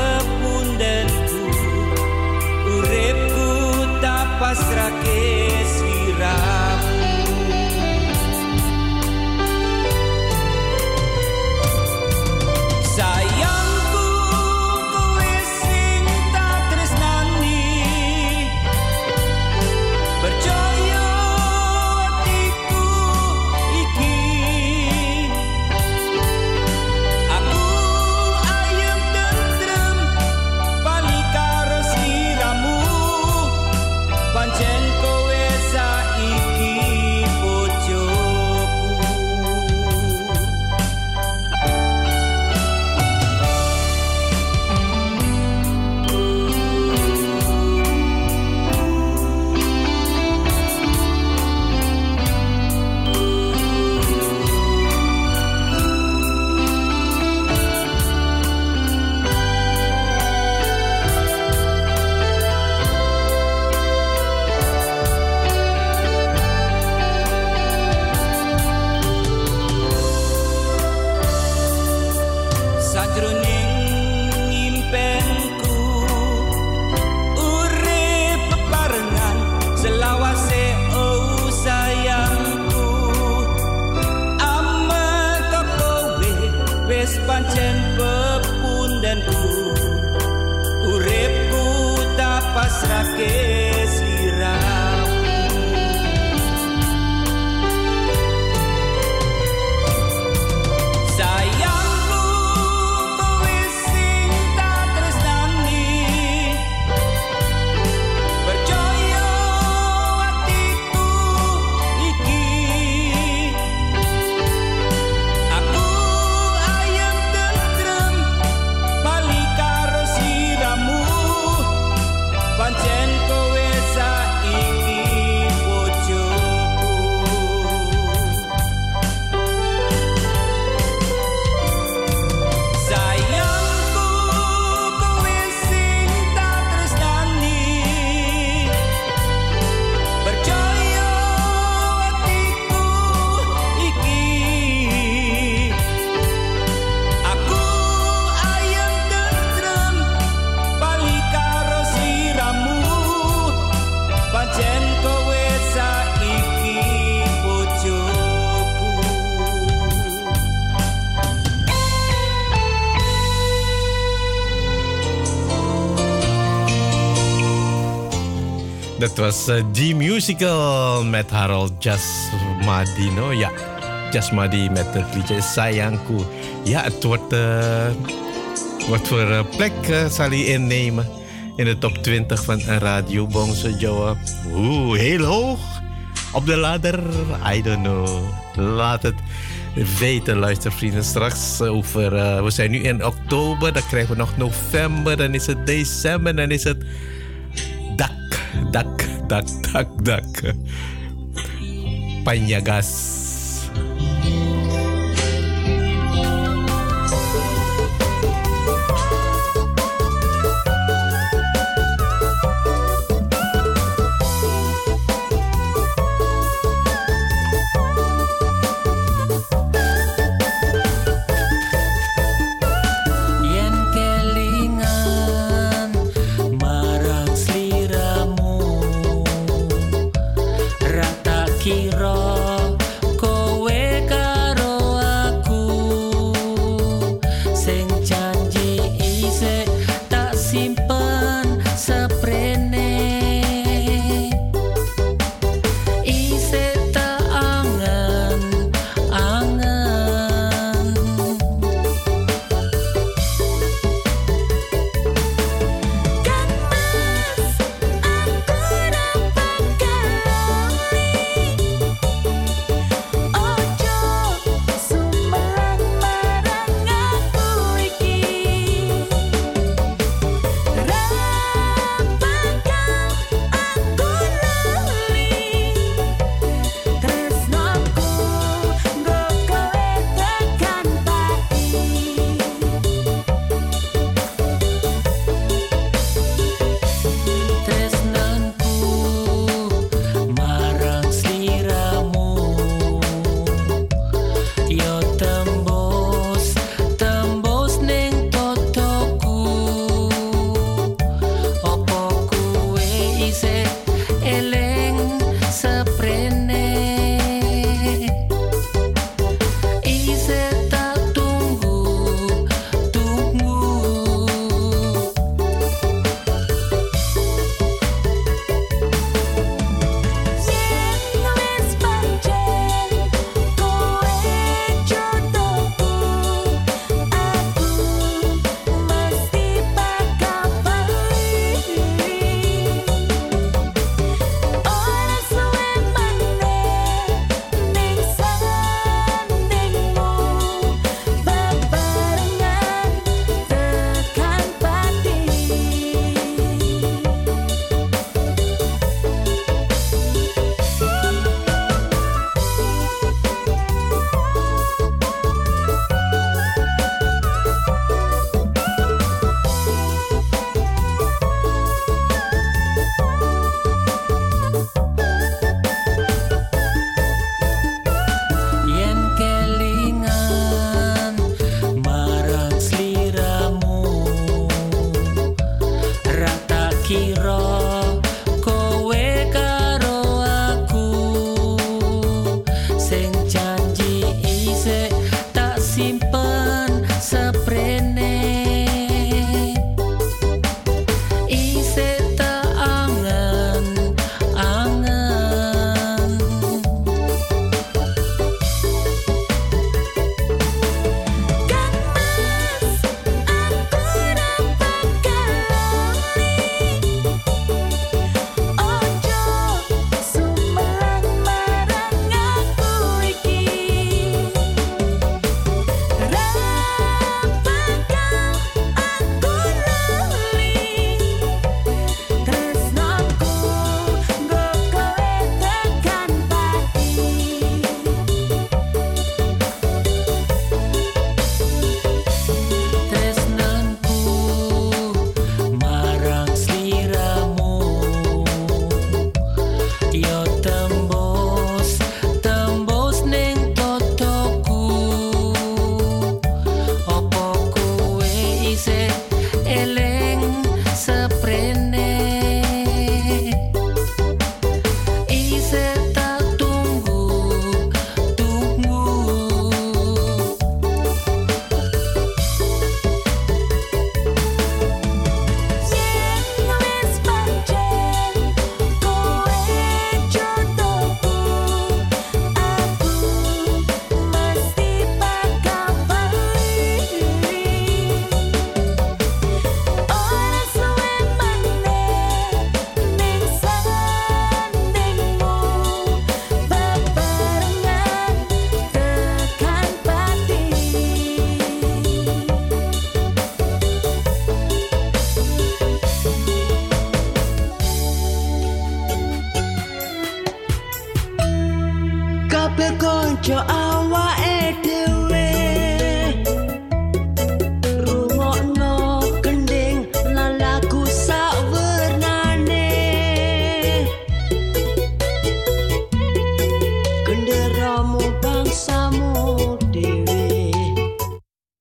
was eh, die musical met Harold Jasmadino. Ja, Jasmadi met het liedje Sayangku. Ja, het wordt... eh, wat voor eh, plek zal hij innemen in de top 20 van een Radio Bongso Jawa? Oeh, heel hoog. Op de ladder? I don't know. Laat het weten, luistervrienden. Straks over... we zijn nu in oktober, dan krijgen we nog november, dan is het december, dan is het dak, dak, dak, dak, dak. Panjagas.